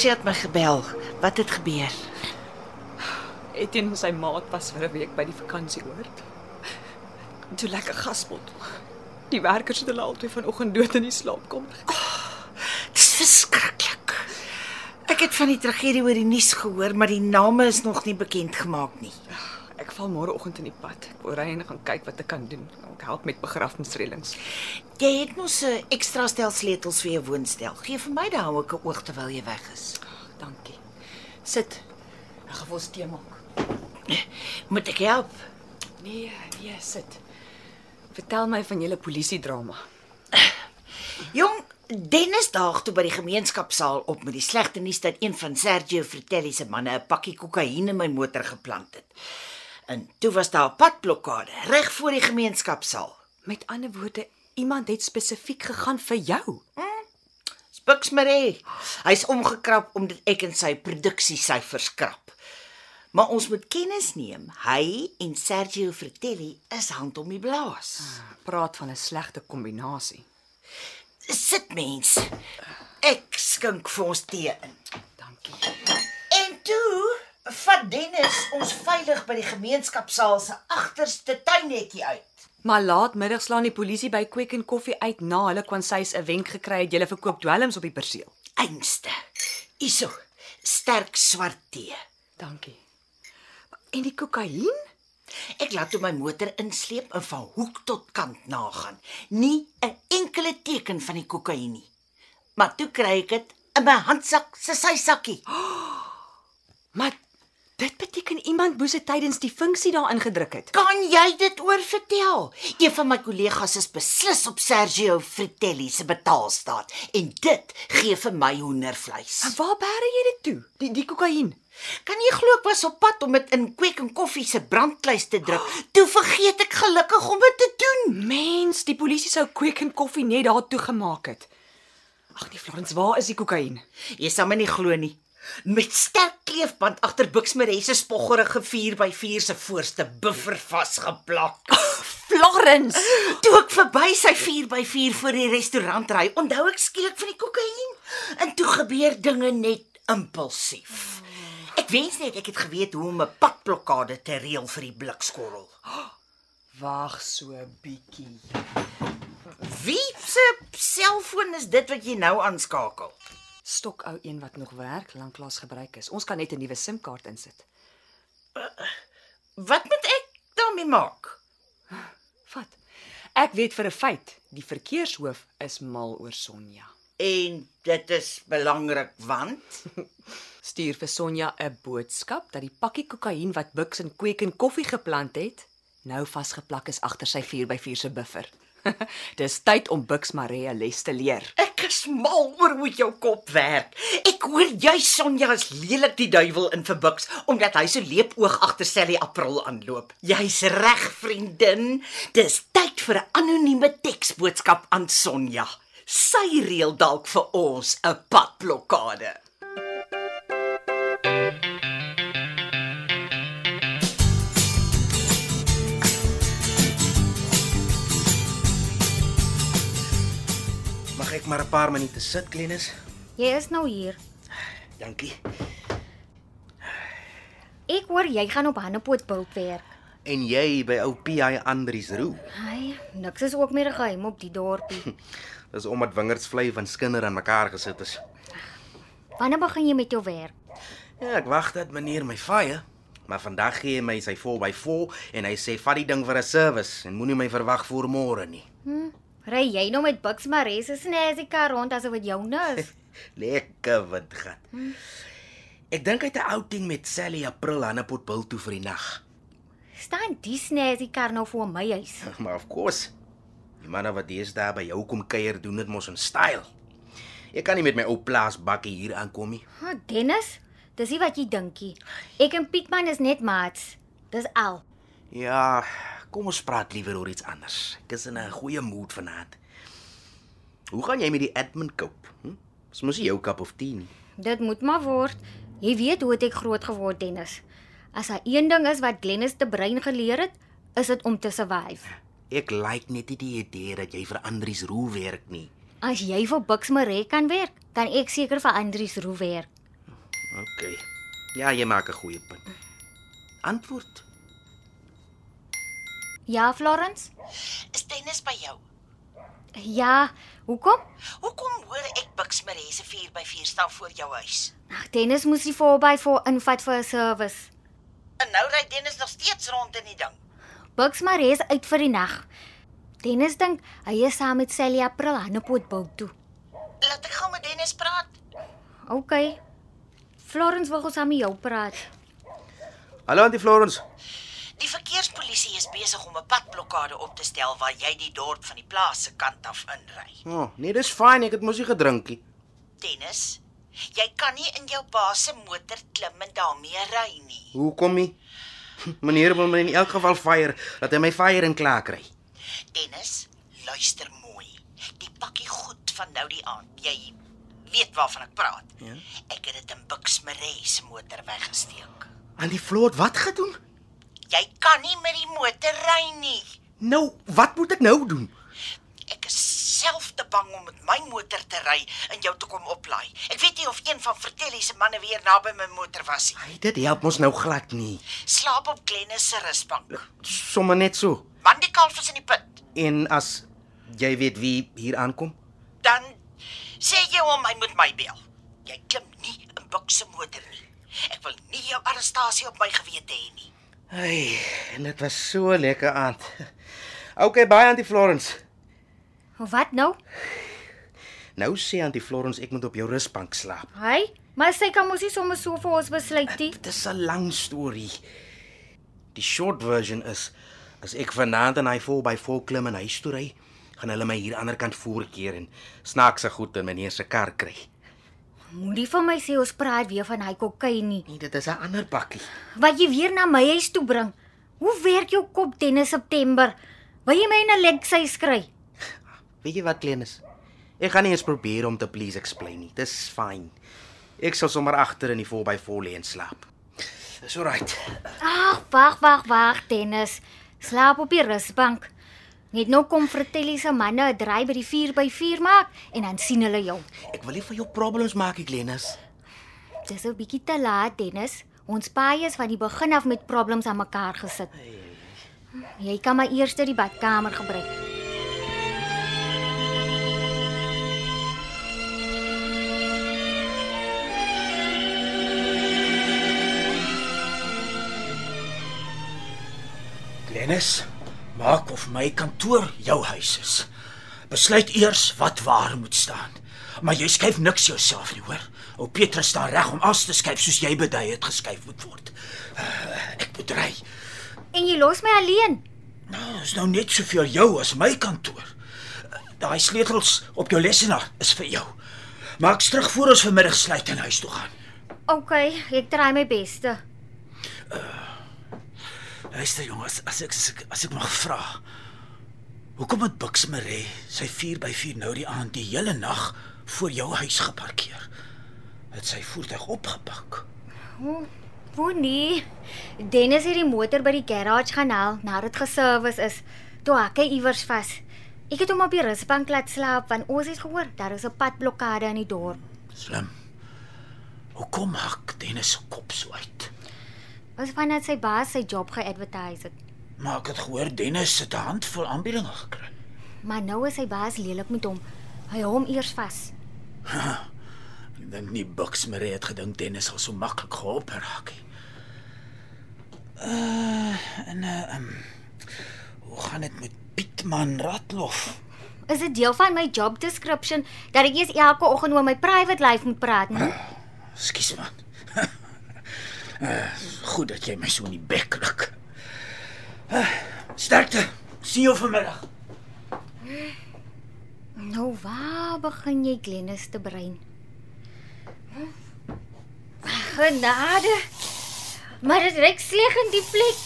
Tersie het my gebel. Wat het gebeur? Etienne en sy maat was vir 'n week by die vakansieoord. Toe lekker gaspot. Die werkers het hulle albei vanoggend dood in die slaapkamer. Dis verskriklik. Ek het van die tragedie oor die nuus gehoor, maar die name is nog nie bekend gemaak nie. Ek val môreoggend in die pad. Ek wil ry en gaan kyk wat ek kan doen. Ek help met begrafnisreëlings. Jy het mos 'n ekstra stel sleutels vir jou woonstel. Gee vir my dan hou ek 'n oog terwyl jy weg is. Dankie. Sit. Ek gaan vir ons tee maak. Moet ek help? Nee, nee, sit. Vertel my van julle polisiedrama. Jong, Dennis daag toe by die gemeenskapsaal op met die slegte nuus dat een van Sergio Fratelli se manne 'n pakkie kokain in my motor geplant het. En toe was daar 'n padblokkade reg voor die gemeenskapsaal. Met ander woorde, iemand het spesifiek gegaan vir jou. Spiks Marie. Hy's omgekrap omdat ek in sy produksiesyfers krap. Maar ons moet kennis neem. Hy en Sergio Fratelli is hand om die blaas. Praat van 'n slegte kombinasie. Sit mens. Ek skink vir ons tee in. Dankie. En toe vat Dennis ons veilig by die gemeenskapsaal se agterste tuinhekkie uit. Maar laatmiddag slaan die polisie by Quick en Koffie uit na hulle kwansy's 'n wenk gekry het jy verkoop dwelms op die perseel. Einste. Iso, sterk swart tee. Dankie. En die kokain? Ek laat toe my motor insleep en van hoek tot kant nagaan. Nie 'n enkele teken van die kokain nie. Maar toe kry ek dit in my handsak se sy sakkie. Maar dit beteken iemand moes dit tydens die funksie daarin gedruk het. Kan jy dit oor vertel? Een van my kollegas is beslis op Sergio Fratelli se betaalstaat en dit gee vir my hoendervleis. En waar bære jy dit toe? Die die kokain. Kan jy glo ek was op pad om dit in Kwek en Koffie se brandkluis te druk. Toe vergeet ek gelukkig om dit te doen. Mens, die polisie sou Quick en Koffie net daar toe gemaak het. Ag nee, Florence, waar is die kokain? Jy sal my nie glo nie. Met sterk kleefband agter Buxmere se spoggerige 4x4 se voorste buffer vasgeplak. Florence. Toe ek verby sy 4x4 voor die restaurant ry, onthou ek skielik van die kokain. En toe gebeur dinge net impulsief. Ek wens net ek het geweet hoe om 'n padblokkade te reël vir die blikskorrel. Wag so 'n bietjie. Wie se selfoon is dit wat jy nou aanskakel? Stok ou een wat nog werk, lanklaas gebruik is. Ons kan net 'n nuwe SIM-kaart insit. Wat moet ek daarmee maak? Vat. Ek weet vir 'n feit, die verkeershoof is mal oor Sonja. En dit is belangrik want Stuur vir Sonja 'n boodskap dat die pakkie kokain wat Bux en Kweek en Koffie geplant het, nou vasgeplak is agter sy 4x4 se buffer. Dis tyd om Bux Marie 'n les te leer. Ek is mal oor hoe jou kop werk. Ek hoor jy Sonja is lelik die duiwel in verbuks omdat hy so leepoog agter Sally April aanloop. Jy's reg, vriendin. Dis tyd vir 'n anonieme teksboodskap aan Sonja. Sy reël dalk vir ons 'n padblokkade. Maar 'n paar minute sit, Glenis? Jy is nou hier. Dankie. Ek hoor jy gaan op Hannepoort bult werk. En jy by ou PI Andries Roo. Ai, niks is ook meer geheim op die dorpie. Dis omdat wingerdsvlei van skinder aan mekaar gesit is. Wanneer begin jy met jou werk? Ja, ek wag dat meneer my vaai, maar vandag gee hy my sy 4x4 en hy sê vat die ding vir 'n service en moenie my verwag voor môre nie. Ry jy nou met Bux Maree se snazzy kar rond asof dit joune is? Lekker windgat. Ek dink hy het 'n outing met Sally April aan 'n potbil toe vir die nag. Staan die snazzy kar nou voor my huis? Maar of course. Die manne wat deesdae by jou kom kuier, doen dit mos in styl. Ek kan nie met my ou plaasbakkie hier aankom nie. Ha, Dennis, dis nie wat jy dinkie. Ek en Pietman is net maats. Dis al. Ja, kom ons praat liewer oor iets anders. Ek is in 'n goeie mood vanaand. Hoe gaan jy met die admin koop? Hm? Dis mos nie jou kap of tee nie. Dit moet maar word. Jy weet hoe het ek groot geword, Dennis. As daar een ding is wat Glennis te brein geleer het, is dit om te survive. Ek like net nie die idee dat jy vir Andries Roo werk nie. As jy vir Bux Maree kan werk, kan ek seker vir Andries Roo werk. OK. Ja, jy maak 'n goeie punt. Antwoord. Ja, Florence? Is Dennis by jou? Ja, hoekom? Hoekom hoor ek Bux Maree se 4x4 staan voor jou huis? Ag, Dennis moes die 4x4 invat vir 'n service. En nou ry Dennis nog steeds rond in die ding. Bux Maree is uit vir die nag. Dennis dink hy is saam met Sally April aan 'n potboot toe. Laat ek gou met Dennis praat. OK. Florence wil gou saam met jou praat. Hallo Auntie Florence. Die verkeerspolisie is besig om 'n padblokkade op te stel waar jy die dorp van die plaas se kant af inry. O, oh, nee, dis fyn, ek het mos nie gedrinkie. Dennis, jy kan nie in jou baas se motor klim en daarmee ry nie. Hoekom nie? Meneer wil my in elk geval fire, dat hy my fire in klaar kry. Dennis, luister mooi. Die pakkie goed van nou die aand. Jy weet waarvan ek praat. Ja. Ek het dit in Bux Maree se motor weggesteek. Auntie Floor, wat gedoen? Jy kan nie met die motor ry nie. Nou, wat moet ek nou doen? Ek is self te bang om met my motor te ry en jou te kom oplaai. Ek weet nie of een van Vertellie se manne weer naby my motor was nie. Ai, dit help ons nou glad nie. Slaap op Glennis se rusbank. Sommige net so. Man die kalf is in die put. En as jy weet wie hier aankom? Dan sê jy hom hy moet my bel. Jy klim nie in Bux se motor nie. Ek wil nie jou arrestasie op my gewete hê nie. Ai, en dit was so lekker aand. Okay, bye Auntie Florence. Wat nou? Nou sê Auntie Florence ek moet op jou rusbank slaap. Hy, maar sy kan mos nie sommer so vir ons besluit nie. Dit is 'n lang storie. Die short version is as ek vanaand in hy 4x4 klim en huis toe ry, gaan hulle my hier aan die ander kant voorkeer en snaakse goed in meneer se kar kry. Moenie vir my sê ons praat weer van hy kokain nie. Nee, dit is 'n ander bakkie. Wat jy weer na my huis toe bring. Hoe werk jou kop Dennis September? Wil jy my in 'n leksy kry? Weet jy wat, Klenis? Ek gaan nie eens probeer om te please explain nie. Dis fyn. Ek sal sommer agter in die 4x4 lê en slaap. Dis alright. Ag, wag, wag, wag, Dennis. Slaap op die rusbank. Net nou kom Fratelli se manne 'n draai by die 4x4 maak en dan sien hulle jou. Ek wil nie vir jou problems maak, nie, Klenis. Dis 'n bietjie te laat, Dennis. Ons paai is van die begin af met problems aan mekaar gesit. Jy kan maar eers die badkamer gebruik. Dennis, maak of my kantoor jou huis is. Besluit eers wat waar moet staan. Maar jy skuif niks jouself nie, hoor. O Petrus staan reg om as te skuif soos jy bedui het geskuif moet word. Uh, ek moet ry. En jy los my alleen. Nou, is nou net soveel jou as my kantoor. Uh, Daai sleutels op jou lesenaar is vir jou. Maak terug voor ons vanmiddag sluit en huis toe gaan. OK, ek try my beste. Luister jongens, as ek as ek, as ek mag vra. Hoekom het Bux Maree sy 4x4 nou die aand die hele nag voor jou huis geparkeer? Het sy voertuig opgepak. O, o nee. Dennis het die motor by die garage gaan haal nadat dit geservice is. Toe hak hy iewers vas. Ek het hom op die rusbank laat slaap want ons het gehoor daar is 'n padblokkade in die dorp. Slim. Hoekom hak Dennis se kop so uit? Was vandat sy baas sy job geadvertise het. Maar ek het gehoor Dennis het 'n handvol aanbiedinge gekry. Maar nou is sy baas lelik met hom. Hy hou hom eers vas. Ek dink nie Bux Maree het gedink Dennis sal so maklik gehelp raak nie. Uh en uh um, hoe gaan dit met Pietman Ratlof? Is dit deel van my job description dat ek eers elke oggend oor my private life moet praat, nee? Skus man. uh, goed dat jy my so in die bek ruk. Uh, sterkte. Sien jou vanmiddag. Nou waar begin jy Glennis te brein? Genade. Maar dit reik sleg in die plek.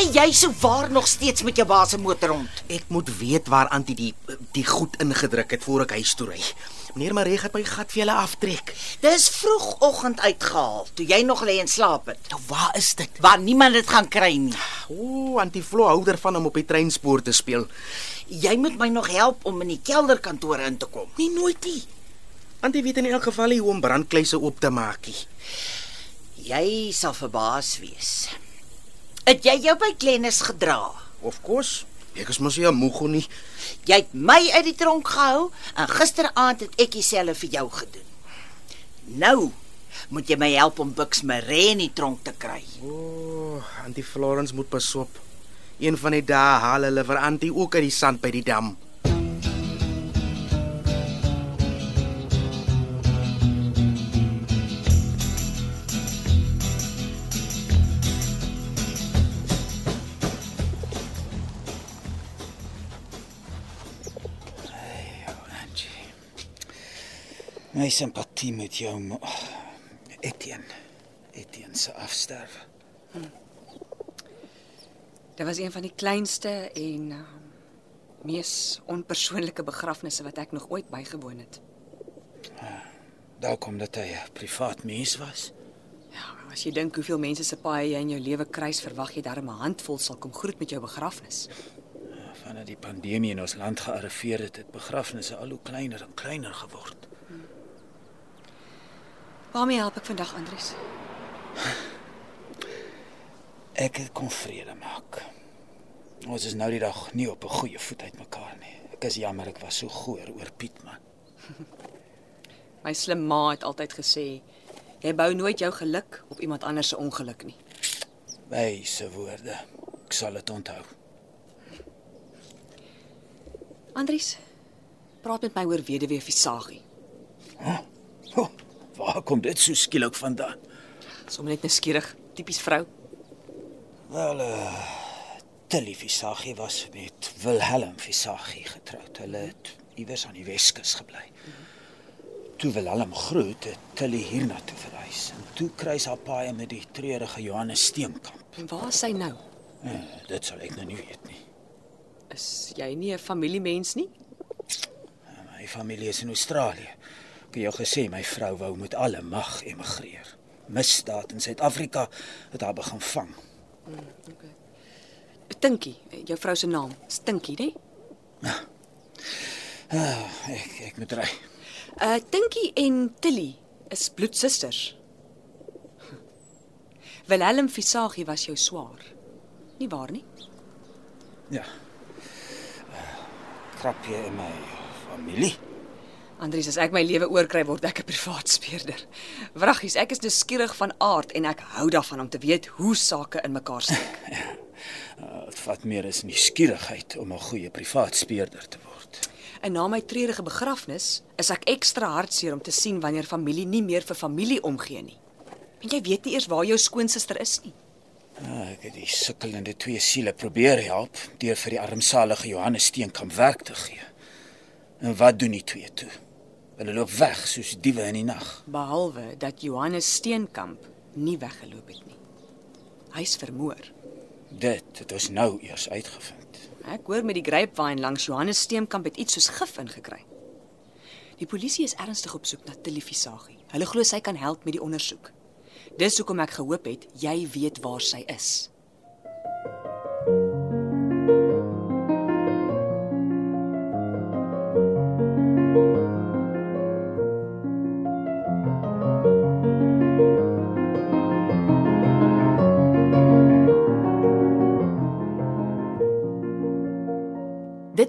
Ry jy so waar nog steeds met jou baas se motor rond? Ek moet weet waar Antie die die goed ingedruk het voor ek huis toe ry. Meneer Marie gaan my gat vir julle aftrek. Dis vroegoggend uitgehaal toe jy nog lê en slaap het. Nou waar is dit? Waar niemand dit gaan kry nie. O, Antie Flo hou daarvan om op die treinspoor te speel. Jy moet my nog help om in die kelderkantoor in te kom. Nie nooit nie. Antie weet in elk geval hoe om brandkluise oop te maak. Jy sal verbaas wees. Het jy jou by Glennis gedra? Of kos? Ek is mos nie 'n moego nie. Jy het my uit die tronk gehou en gisteraand het ek dieselfde vir jou gedoen. Nou moet jy my help om Bux Maree in die tronk te kry. O, oh, Antie Florence moet pasop. Een van die dae haal hulle vir Antie ook uit die sand by die dam. My simpatie met jou, maar Etienne. Etienne se afsterwe. Dit was een van die kleinste en uh, mees onpersoonlike begrafnisse wat ek nog ooit bygewoon het. Dalk omdat hy 'n privaat mens was. Ja, as jy dink hoeveel mense se paai jy in jou lewe kruis, verwag jy darm 'n handvol sal kom groet met jou begrafnis. Vandat die pandemie in ons land gearriveer het, het begrafnisse al hoe kleiner en kleiner geword. Waarmee help ek vandag, Andries? Ek het kon vrede maak. Ons is nou die dag nie op 'n goeie voet uitmekaar nie. Ek is jammer ek was so goor oor Piet man. My slim ma het altyd gesê, jy bou nooit jou geluk op iemand anders se ongeluk nie. Wyse woorde. Ek sal dit onthou. Andries, praat met my oor weduwee Visagie. Oh, waar kom dit so skielik vandaan? Sommige net nuuskierig, tipies vrou. Wel, uh Tilly Visagie was met Wilhelm Visagie getroud. Hulle het iewers aan die Weskus gebly. Toe Wilhelm groot het Tilly hiernatoe verhuis en toe kruis haar paai met die treurige Johannes Steenkamp. En waar is sy nou? Uh, dit sal ek nou nie weet nie. Is jy nie 'n familiemens nie? My familie is in Australië. Ek het jou gesê my vrou wou met alle mag emigreer. Misdaad in Suid-Afrika het haar begin vang. Tinkie, jou vrou se naam, Stinkie, né? Ah, ek ek moet ry. Uh Tinkie en Tilly is bloedsusters. Wilhelm Visagie was jou swaar. Nie waar nie? Ja. Uh, krapie in my familie. Andries, as ek my lewe oorkry word ek 'n privaat speurder. Wraggies, ek is nuuskierig van aard en ek hou daarvan om te weet hoe sake in mekaar steek. Uh, dit vat meer as nuuskierigheid om 'n goeie privaat speurder te word. En na my treurige begrafnis is ek ekstra hartseer om te sien wanneer familie nie meer vir familie omgee nie. En jy weet nie eers waar jou skoonsister is nie. Uh, ek het die sukkelende twee siele probeer help deur vir die armsalige Johannes Steenkamp werk te gee. En wat doen die twee toe? Hulle loop weg soos diewe in die nag. Behalwe dat Johannes Steenkamp nie weggeloop het nie. Hy's vermoor. Dit het ons nou eers uitgevind. Ek hoor met die grapevine langs Johannes Steenkamp het iets soos gif ingekry. Die polisie is ernstig op soek na Tilly Visagie. Hulle glo sy kan help met die ondersoek. Dis hoekom ek gehoop het jy weet waar sy is.